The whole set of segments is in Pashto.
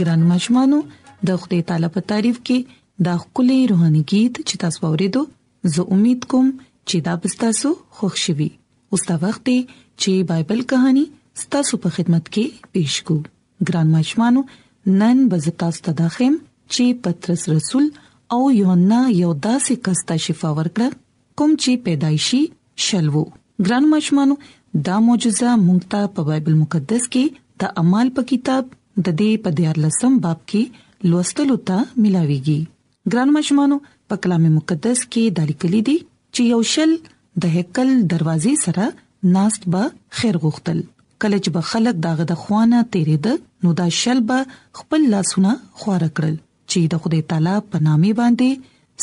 ګران مشمانو د خدای تعالی په تعریف کې دا خولي روحاني गीत چې تاسو ورېدو زه امید کوم چې دا به تاسو خوښ شي اوس دا وخت دی چې بایبل کہانی تاسو په خدمت کې پېښ کو ګران مشمانو نن بزتا ستداخم چې پترس رسول او یوحنا یو داسې کس ته شفا ورکړه کوم چې پیدایشي شل وو ګران ماشومانو دا معجزه مونږ ته په بایبل مقدس کې د اعمال په کتاب د دې په دیار لسم باب کې لوستلو ته ملاويږي ګران مشمانو په کلام مقدس کې د لیکلي دي چې یو شل د هیکل دروازې سره ناست به خیر غوښتل کله چې به خلک داغه د خوانه تیرېد نو دا شل به خپل لاسونه خوار کړل چي د خدای تعالی په نامي باندي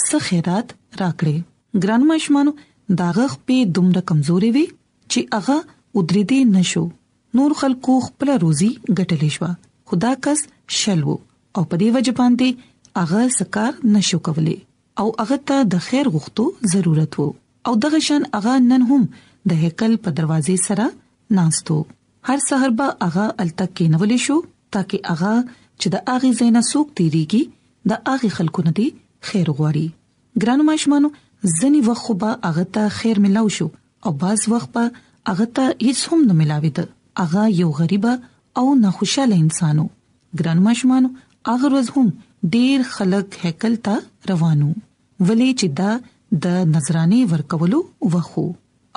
څه خيرات راکړي. ګرانو ماشومانو دهغه خپې دومره کمزورې وې چي هغه ودريدې نه شو نور خلکو خپله روزي ګټلې شوه خو دا کس شل وو او په دې وجه باندي هغه څه کار نه شو کولې او هغه ته د خير غوښتو ضرورت وو او دغه شان هغه نن هم د هيکل په دروازې سره ناست وو هر سهار به هغه هلته کينول شو تاکه هغه چې د هغې ځای نه څوک تیریږي د هغې خلکو نه دې خیر وغواړي ګرانو ماشومانو ځنی وخت خو به هغه ته خیر ملاو شو او بعض وخت به هغه ته هیڅ هم نه ملاويده هغه یو غریب او ناخوشاله انسانو ګرانو ماشومانو هغه ورځ هم ډیر خلک هیکل ته روانو ولې چې دا د نظرانه ورکولو وخو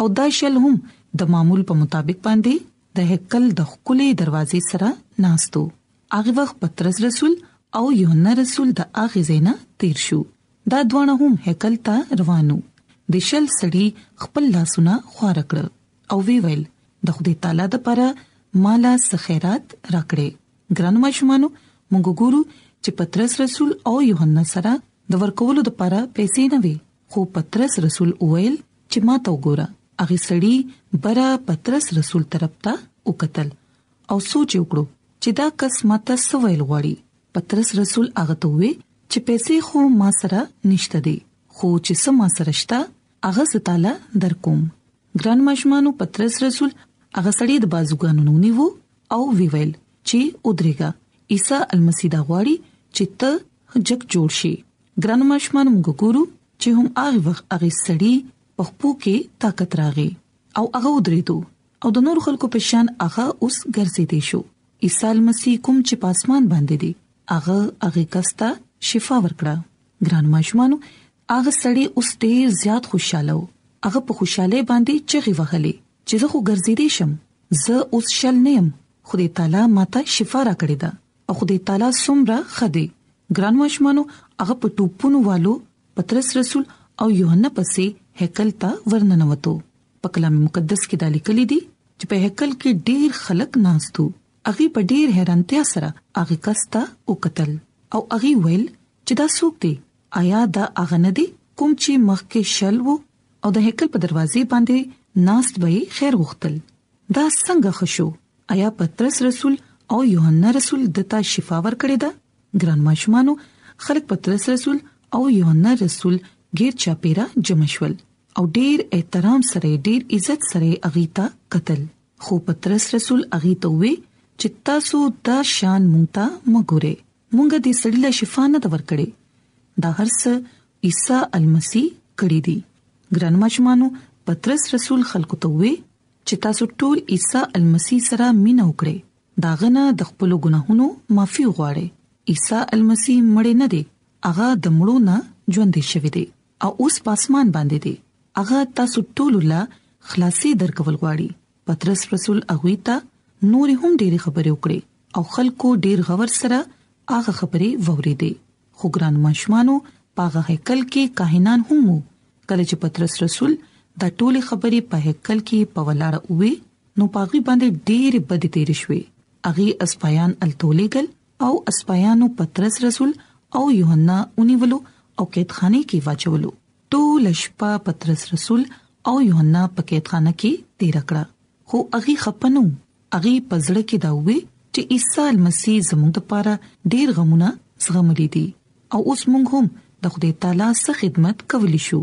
او دا شل هم د معمول په مطابق باندې د هیکل د خکلې دروازې سره ناستو هغه وخت پترس رسول او یوحنا رسول د هغه زینا تیر شو دا دوانه هم هیکل ته روانو د شل سړی خپل لاسونه خوار کړ او وی ویل د خدای تعالی د پاره مالا سخیرات راکړي ګران ماشومانو موږ ګورو چې پترس رسول او یوحنا سره د ورکولو لپاره پیسې نه وي خو پترس رسول وویل چې ما ته وګوره هغه سړی برا پترس رسول طرف ته وکتل او سوچ وکړو چې دا کس ما ته سویل غواړي پترس رسول هغه ته وی چې پیسې خو ما سره نشته دي خو چې سم ما سره شته هغه ستاله درکوم ګران مشمانو پترس رسول هغه سړی د بازوګانو نونیو او وی ویل چې ودرېګا عیسی المسی دا غواړي چې ته جګ جوړ شي ګرانو ماشومان موږ ګورو چې هم هغه وخت هغه سړی په خپو کې طاقت راغی او هغه ودریدو او د نور خلکو په شان هغه اوس ګرځې دی شو عیسی مسیح کوم چې پاسمان باندې دی هغه هغه کستا شفا ورکړه ګرانو ماشومان هغه سړی اوس ډیر زیات خوشاله و هغه په خوشاله باندې چغې وهلې چې زه خو ګرځې دی شم زه اوس شل نه يم خدای تعالی ماته شفا راکړې ده او خدای تعالی سمره خدي ګران ماشمانو هغه په ټوپونو والو پترس رسول او یوهنا پسې هیکل ته ورننوتو په کلام مقدس کې د لیکل دي چې په هیکل کې ډیر خلک ناستو اغي په ډیر حیرانتیا سره اغه کستا او قتل او اغي ویل چې دا څوک دی آیا دا اغه نه دی کوم چې مخکې شل وو او د هیکل په دروازې باندې ناست به خیر غوښتل دا څنګه خشو آیا پترس رسول او یوحنا رسول دته شفا ورکړې ده ګران ماشومانو خلک پترس رسول او یوحنا رسول غیر چاپیرا جمع شول او ډیر احترام سره ډیر عزت سره اغیتا قتل خو پترس رسول اغیته وی چې تاسو دا شان مونږ ته مګوره مونږ دې سړی له شفا نه دور کړي دا هرڅ عیسی المسی کړی دی ګران ماشومانو پترس رسول خلکو ته وی چې تاسو ټول عیسی المسیح سره مینه وکړئ دا غنه د خپل ګناهونو معافي غواړي عیسی المسیح مړ نه دی هغه د مړو نه ژوند شوی دی او اوس پاسمان باندې دی هغه تاسو ټول له خلاصي درکول غواړي پترس رسول اغوي ته نور هم ډېری خبرې وکړي او خلکو ډېر غور سره هغه خبرې ووري دي خو ګران ماشومانو پاغه هیکل کې کاهنان هم وو کله چې پترس رسول دا ټوله خبرې په هیکل کې په ولاړه وې نو پاغي باندې ډېر بد تیر شوې اغي اسپایان التولېګل او اسپایانو پترس رسول او یوحنا اونیولو او کېدخانه کې واچولو ټول شپه پترس رسول او یوحنا په کېدخانه کې تیر کړه خو اغي خپنو هغې په زړه کې دا وویل چې عیسی المسیح زموږ لپاره ډېر غمونه زغملي دي او اوس موږ هم د خدای تعالی سره خدمت کولی شو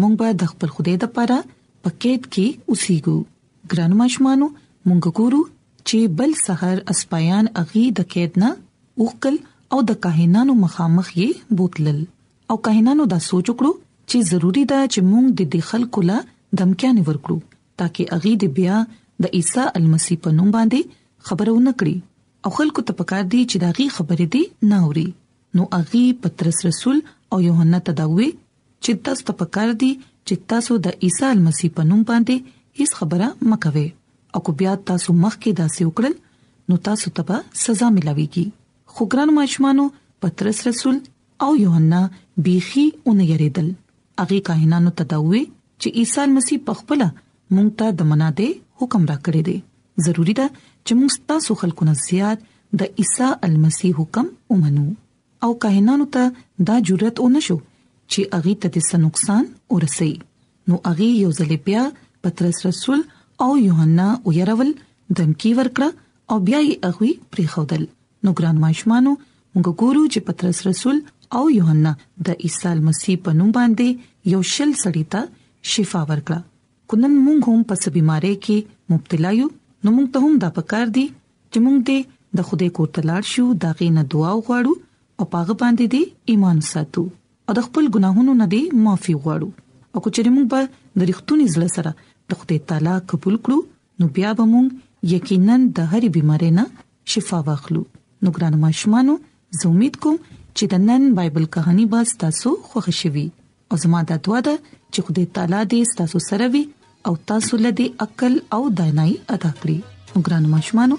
موږ به د خپل خدای لپاره په کېد کې اوسېږو ګران ماشومانو موږ ګورو چې بل سحر اسپایان اغي د کېد نه اوخکل او د کاهنانو مخامخ یې بوتلل او کاهنانو دا سوچ وکړو چې ضروری ده چې موږ د دې خلکو له دمکیانې ورکړو ترڅو هغه د بیا د عیسی المسی په نوم باندې خبرونه کړي او خلکو ته پکار دي چې دا غي خبرې دي نه اوري نو هغه پترس رسول او یوحنا ته دا وی چې تاسو ته پکار دي چې تاسو د عیسی المسی په نوم باندې هیڅ خبره مکوي او کو بیا تاسو مخکې داسې وکړل نو تاسو ته به سزا ملاويږي خو ګران ماشومانو پترس رسول او یوحنا بیخي ونه یریدل، هغې کاهنانو ته دا ووې چې عیسی مسیح په خپله موږ ته د منادې حکم راکړی دی، ضروري ده چې موږ ستاسو خلکو نه زیات د عیسی المسیح حکم ومنو. او کاهنانو ته دا جرئت ونه شو چې هغې ته دې څه نقصان ورسوي، نو هغې یو ځلې بیا پطرس رسول او یوحنا ویرول، دمکی ورکړه او بیا یې هغوی پریښودل، نو ګرانو ماشومانو موږ ګورو چې پترس رسول او یوحنا د عیسی مسیح په نوم باندې یو شل سړی ته شفا ورکړه کونن موږ هم په سبي مارې کې مبتلا یو نو موږ ته هم دا پکار دي چې موږ دې د خوده کور ته لاړ شو دا غینه دعا وغواړو او پاغه باندې دې ایمان ساتو او د خپل ګناهونو نه دې معافي وغواړو او کچې موږ به د رښتونی زړه سره د خوده تعالی قبول کړو نو بیا به مونږ یقینا د هرې بيمارۍ نه شفا واخلو نو ګران ماشومانو زه امید کوم چې د نن بایبل کہانی به تاسو خوښ شي او زموږ د دعا ده چې خدای تعالی دې تاسو سره وي او تاسو له دې عقل او دانای ادا کړی ګران ماشومانو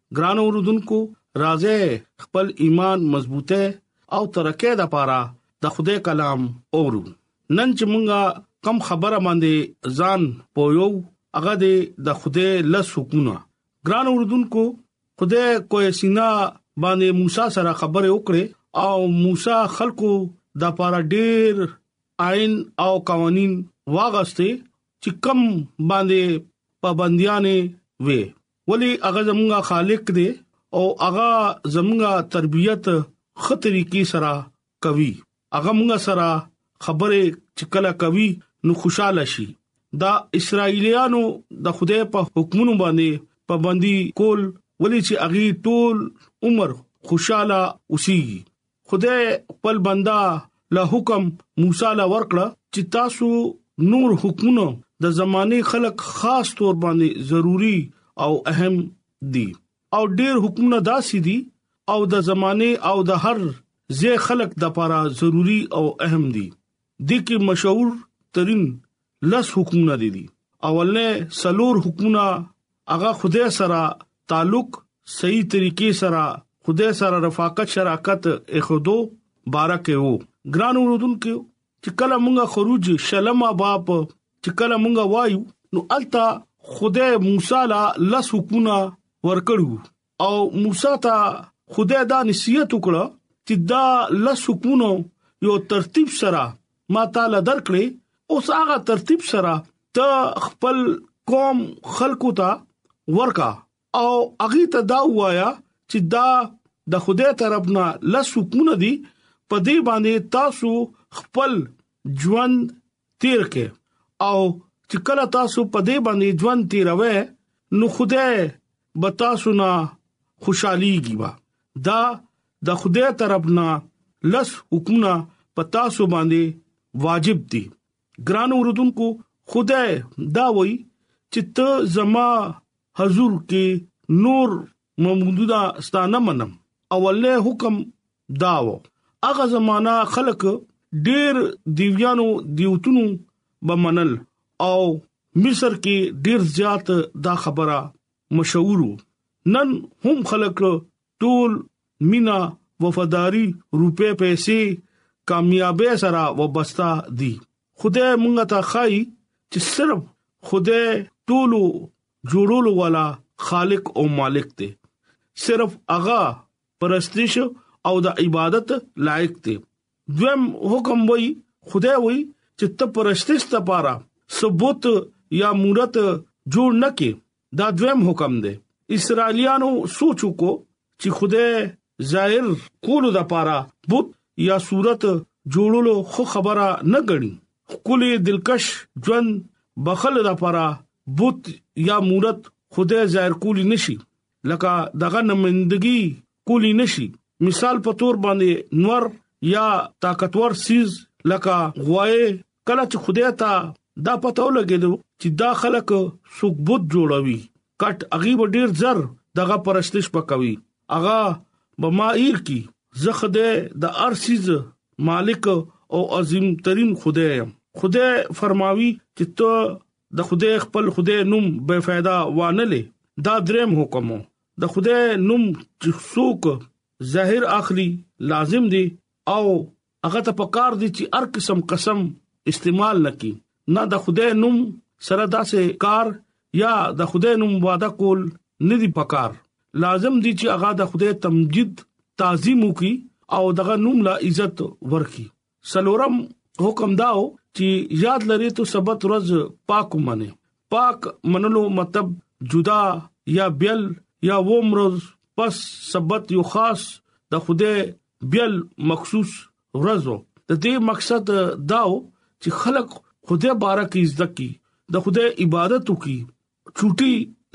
ګران اوردونکو راځي خپل ایمان مضبوطه او ترقه د پاره د خدای کلام اورو نن چې مونږه کم خبره باندې ځان پویو هغه د خدای لس حکمونه ګران اوردونکو خدای کوه سینا باندې موسی سره خبره وکړه او موسی خلکو د پاره ډیر آئین او قوانين واغسته چې کم باندې پابنديانه وي ولی هغه زمونږه خالق دی او هغه زمونږه تربيت خطرې کی سره کوي هغه مونږه سره خبره چکلا کوي نو خوشاله شي دا اسرایلیانو د خدای په حکمونو باندې پابندي کول ولې چې اغي ټول عمر خوشاله اوسي خدای خپل بندا له حکم موسی له ورکړه چې تاسو نور حکمونه د زمانه خلق خاص تور باندې ضروری او اهم دي او ډیر حکمونه داسې دي او د زمانه او د هر زی خلق د لپاره ضروری او اهم دي د کې مشهور ترين لس حکمونه دي دي اولنې سلور حکمونه هغه خدای سره تعلق صحیح طریقې سره خدای سره رفاقت شراکت اخدو بارکه وو ګران اوردونکو چې کله مونږه خروج شلمه باب چې کله مونږه وایو نو التا خدای موسی لا لس حکمونه ورکړو او موسی ته خدای دا نصیحت وکړه چې دا لس حکمونو یو ترتیب سره ما تعالی درکړي اوس هغه ترتیب سره ته خپل قوم خلکو ته ورکا او اغه ته دا وایا چې دا د خدای طرف نه لس حکمونه دي په دې باندې تاسو خپل ژوند تیر کې او چې کله تاسو په دې باندې ژوند تیروي نو خدای به تاسو نه خوشاليږي با دا د خدای طرف نه لس حکمونه په تاسو باندې واجب دي ګران اوردونکو خدای دا وایي چې ته زما حضور کې نور موجوده ستانه منم اولنې حکم دا و هغه زمانہ خلک ډیر دیویانو دیوتونو به منل او مصر کې ډیر زیات دا خبره مشهور نن هم خلک ټول مینا وفاداری روپې پیسې کامیابې سره وبستا دي خدای مونږ ته خای چې صرف خدای ټول جوړولو والا خالق او مالک دی صرف هغه پرستش او د عبادت لایق دی دویم حکم وای خدای وای چې ته پرستش ته پاره ثبوت یا مورت جوړ نکې دا دویم حکم دی اسرایلیانو سوچ وکړو چې خدای ظاهر کولو د پاره بت یا صورت جوړولو خو خبره نه غړي خپل دلکش ژوند بخل د پاره بت یا مورت خدای ظاهر کولی نشي لکه دغه نمندګي کولی نشي مثال په تور باندې نور یا طاقتور سیز لکه غوای کله چې خدای ته دا پته ولګیدو چې دا خلک سوق بوت جوړوي کټ اغي ډیر زر دغه پرستش پکوي اغا بمایر کی زخده د ارسیز مالک او عظیم ترين خدای يم خدای فرماوي چې ته د خدای خپل خدای نوم بے فائدہ وانه لې دا دریم حکم د خدای نوم چې څوک ظاهر اخلي لازم دي او هغه ته پکار دي چې هر قسم قسم استعمال نکي نه د خدای نوم سره داسې کار یا د خدای نوم وعده کول نه دي پکار لازم دي چې هغه د خدای تمجید تعظیم وکي او دغه نوم لا عزت ورکي سلورم حکم داو چې یاد لري ته سبت ورځ پاک منه پاک منلو مطلب جدا یا بیل یا ومرز پس سبت یو خاص د خوده بیل مخصوص ورځو د دې مقصد داو چې خلک خوده بارک عزت کی د خوده عبادت کی چټي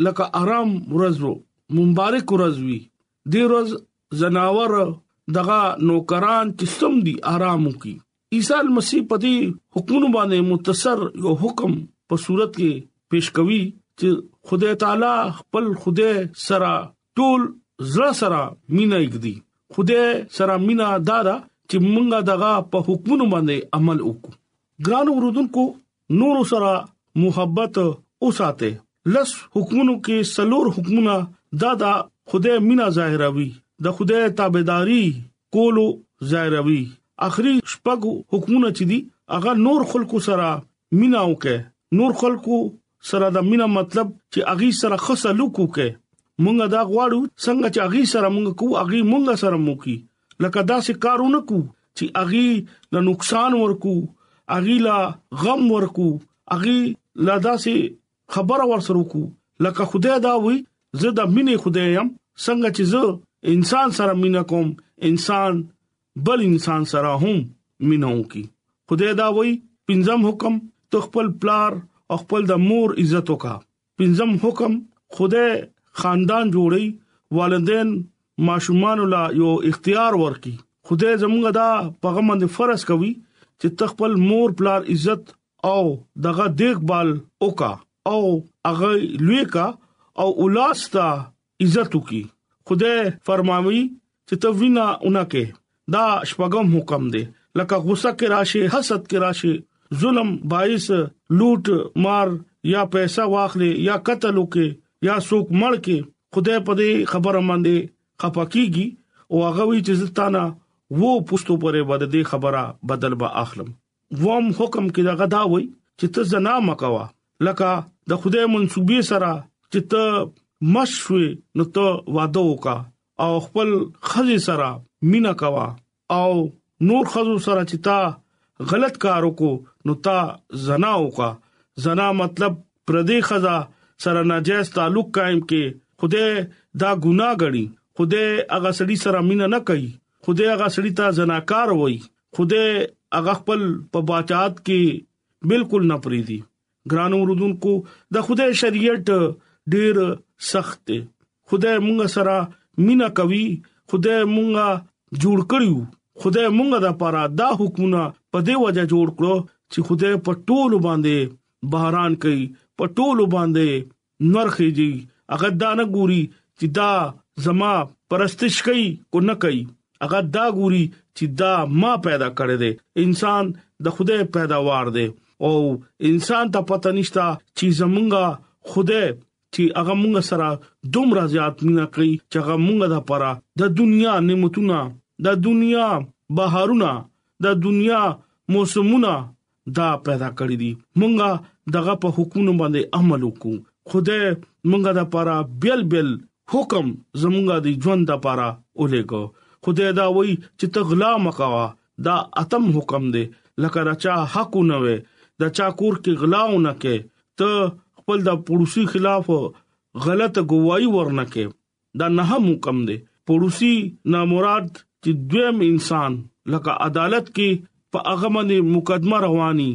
لکه آرام ورځو مبارک ورځوي دی روز زناور دغه نوکران چې سم دي آرام وکي عیسی مسیح په دې حکمونو باندې متصر یو حکم په صورت کې پیش کوي چې خدای تعالی خپل خدای سره ټول زړه سره مینا یګدي خدای سره مینا دادا چې مونږه دغه په حکمونو باندې عمل وکړو ګران ورودونکو نور سره محبت اوساته لس حکمونو کې سلور حکمونه دا دا خدای مینا ظاهروي د خدای تابعداري کولو ظاهروي اخري شپږ حکمونه چې دي هغه نور خلکو سره مینا وکه نور خلکو سره د مینا مطلب چې اغي سره خصلو کوکه مونږه دا غواړو څنګه چې اغي سره مونږ کو اغي مونږه سره مو کی لکه داسې کارونه کو چې اغي له نقصان ورکو اغي لا غم ورکو اغي لا داسې خبره ورسره کو لکه خدای دا وي زه د مینې خدای يم څنګه چې زه انسان سره مینا کوم انسان بل انسان سره هم مینو کی خدای دا وای پنځم حکم ته خپل پلار او خپل د مور عزت وکا پنځم حکم خدای خاندان جوړي والدین ماشومان لا یو اختیار ورکي خدای زموږ دا پغه باندې فرض کوي چې تخپل مور پلار عزت او دغه دیکبال وکا او هغه لوی کا او اولاستا عزت وکي خدای فرماوي چې ته وینا اونکه دا شپږم حکم دی لکه غوسه کې راشي حسد کې راشي ظلم باعث لوټ مار یا پیسې واخلي یا قتل وکي یا څوک مړ کې خدای په دې خبره باندې خپکیږي او هغه وی چې زستانه وو پښتو پرې باندې خبره بدل به اخلم ووم حکم کې دغه دا وای چې ته زنا مکوا لکه د خدای منسوبي سره چې ته مشوي نو ته واده وکا او خپل خزي سره مینا کوا او نور خزو سره چې تا غلط کار وکړو نو تا زنا وکا زنا مطلب پردي خزا سره ناجایز تعلق قائم کې خدای دا ګناه غړي خدای هغه سړي سره مینا نه کوي خدای هغه سړي ته زناکار وای خدای هغه خپل په باچات کې بالکل نه پریدي ګران اوردونکو د خدای شریعت ډیر سخت دی خدای مونږ سره مینا کوي خدای مونږ جوړ کړیو خدای مونږ د پاره دا حکمونه په دی وجه جوړ کړو چې خدای په ټولو باندې بهران کوي په ټولو باندې نور خېږي هغه دا نه ګوري چې دا زما پرستش کوي کو نه کوي هغه دا ګوري چې دا ما پیدا کړی دی انسان د خدای پیداوار دی او انسان ته پته نشته چې زمونږه خدای چې هغه مونږ سره دومره زیات مینا کوي چې هغه مونږه د پره د دنیا نعمتونه د دنیا بهارونه د دنیا موسمونه دا پیدا کړی دي مونږه دغه په حکومت باندې عمل وکړو خدای مونږه د پاره بیل بیل حکم زمونږه د ژوند د پاره ولېګو خدای دا وای چې ته غلا مکوا دا اتم حکم دی لکه راچا حق نه وي د چا کور کې غلا ونه کې ته خپل د پړوسی خلاف غلط گواہی ورنکې دا نهم حکم دی پړوسی نامراد چې دویم انسان لکه عدالت کې په هغه باندې مقدمه رواني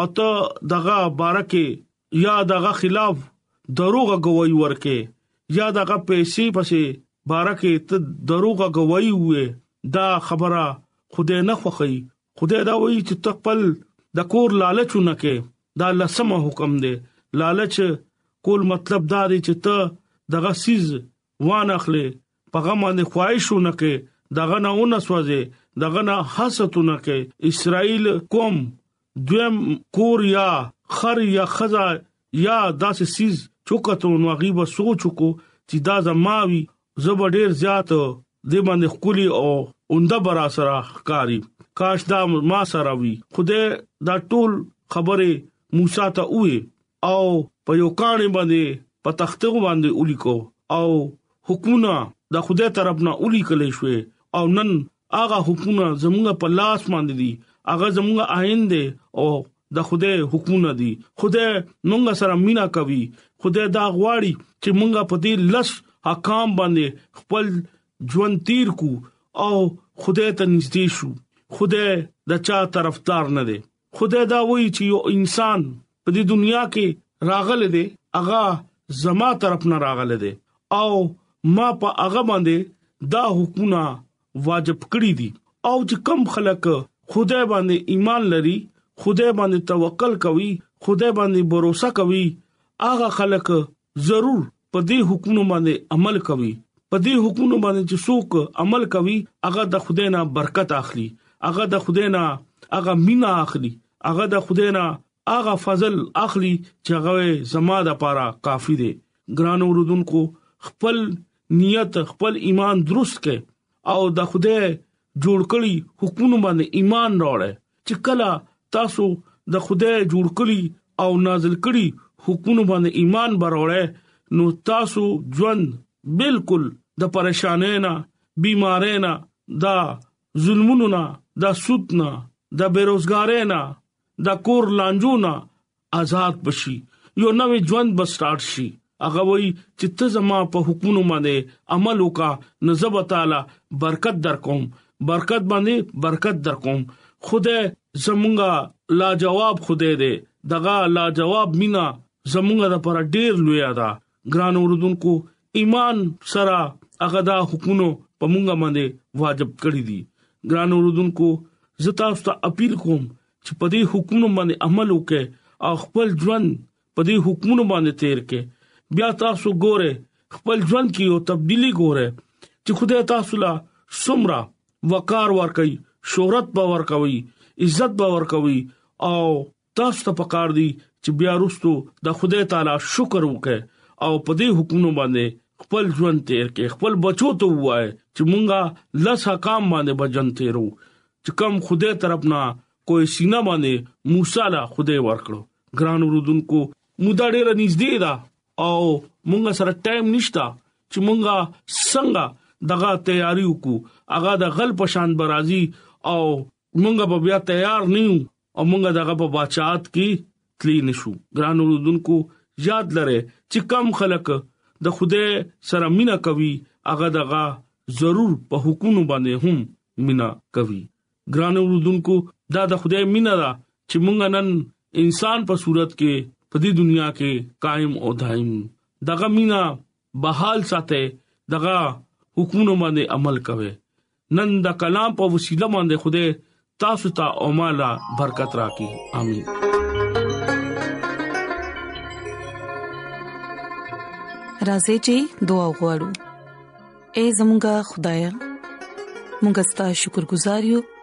او ته دغه بارکه یا دغه خلاف دروغه گواہی ورکې یا دغه پیسې پسې بارکه ته دروغه گواہی وې دا خبره خدای نه خوخی خدای دا وایي چې تخپل د کور لالچونه کې دا لسمه حکم دی لالچ کول مطلب دا دی چې ته دغه سیز وان اخلي په غو باندې خواهشونه کې دغه نه ونه سوځي دغه نه حسدونه کې اسرائیل قوم دویم کور یا خر یا خزا یا داسې سیز چوکته نو هغه به سوچ وکړو چې دا زماوي زب ډیر زیات د باندې خولي او اونده برا سره کاری کاش دا ما سره وي خوده دا ټول خبره موسی ته وې او په یو کان باندې په تخته باندې ولیکو او حکومت د خوده طرف نه ولیکل شوې او نن هغه حکومت زموږ په لاس باندې دي هغه زموږ آئین دی او د خدای حکمونه دي خدای مونږ سره مینا کوي خدای دا غواړي چې مونږه په دې لس حکام باندې خپل ژوند تیر کو او خدای ته نږدې شو خدای د چا طرفدار نه دی خدای دا وایي چې یو انسان په دې دنیا کې راغله دی هغه زما طرف نه راغله دی او ما په هغه باندې دا حکمونه واجب کړی دي او چې کم خلک خدای باندې ایمان لري خدای باندې توکل کوي خدای باندې باور کوي هغه خلک ضرور په دې حکمونو باندې عمل کوي په دې حکمونو باندې چې څوک عمل کوي هغه د خدای نه برکت اخلي هغه د خدای نه هغه مینا اخلي هغه د خدای نه هغه فضل اخلي چې هغه زما د پاره کافی دی ګران اوردونکو خپل نیت خپل ایمان درست کړي او د خوده جوړ کړی حکمونو باندې ایمان راوړی چې کله تاسو د خوده جوړ کړی او نازل کړی حکمونو باندې ایمان براوړی نو تاسو ژوند بالکل د پریشانې نه بیمارې نه دا ظلمونو نه دا سود نه دا بیروزګارې نه دا کور لانجو نه آزاد بشي یو نوې ژوند به سٹارټ شي هغه وای چې ته زما په حکمونو باندې عمل وکا نزب تعالی برکت در کوم برکت باندې برکت در کوم خدای زمونږه لاجواب خدای دې دغه لاجواب مینا زمونږه لپاره ډیر لوی ده ګران اوردونکو ایمان سره هغه دا حکمونه په مونږه باندې واجب کړی دي ګران اوردونکو زه تاسو ته اپیل کوم چې په دې حکمونو باندې عمل وکړئ او خپل ژوند په دې حکمونو باندې تیر کړئ بیا تاسو ګوره خپل ژوند کې یو تبدیلی ګوره چې خدای تاسو لا سمرا وقار ورکړي شهرت باور کوي عزت باور کوي او تاسو ته پکار دي چې بیا رستو د خدای تعالی شکر وکړئ او په دې حکمونو باندې خپل ژوند تیر کې خپل بچو ته وای چې مونږه لس حکام باندې بجن تیرو چې کم خدای طرف نه کوئی سینا باندې موسی له خدای ورکړو ګران ورودونکو مودا ډیره نږدې ده او مونږه سره ټایم نشتا چې مونږه څنګه دغه تیاری وکړو هغه د غل پشان برازي او مونږ به بیا تیار نه یو او مونږ دغه په بچات کې تلی نشو ګران اوردونکو یاد لره چې کم خلک د خوده سره مینا کوي هغه دغه ضرور په حکومت باندې هم مینا کوي ګران اوردونکو دا د خوده مینا دا چې مونږ نن انسان په صورت کې په دې دنیا کې قائم او دائم دغه مینا بحال ساته دغه حکمونو باندې عمل کوي نن د کلام په وسیله باندې خوده تاسو ته او مالا برکت راکړي امين راځي چې دعا وغوړو اے زمونږ خدای مونږ ستاسو شکر گزار یو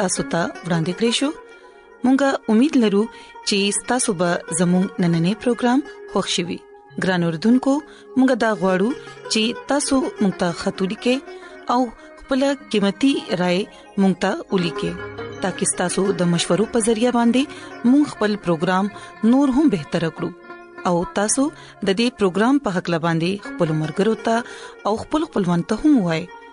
تاسو ته ورانده کړی شو مونږه امید لرو چې تاسو به زموږ نننې پروګرام خوښیوي ګران اوردونکو مونږه دا غواړو چې تاسو مونږ ته خاطري کې او خپل قیمتي رائے مونږ ته ولي کې ترڅو تاسو د مشورو په ذریعہ باندې مونږ خپل پروګرام نور هم بهتر کړو او تاسو د دې پروګرام په حق لباندي خپل مرګرو ته او خپل خپلوان ته هم وایي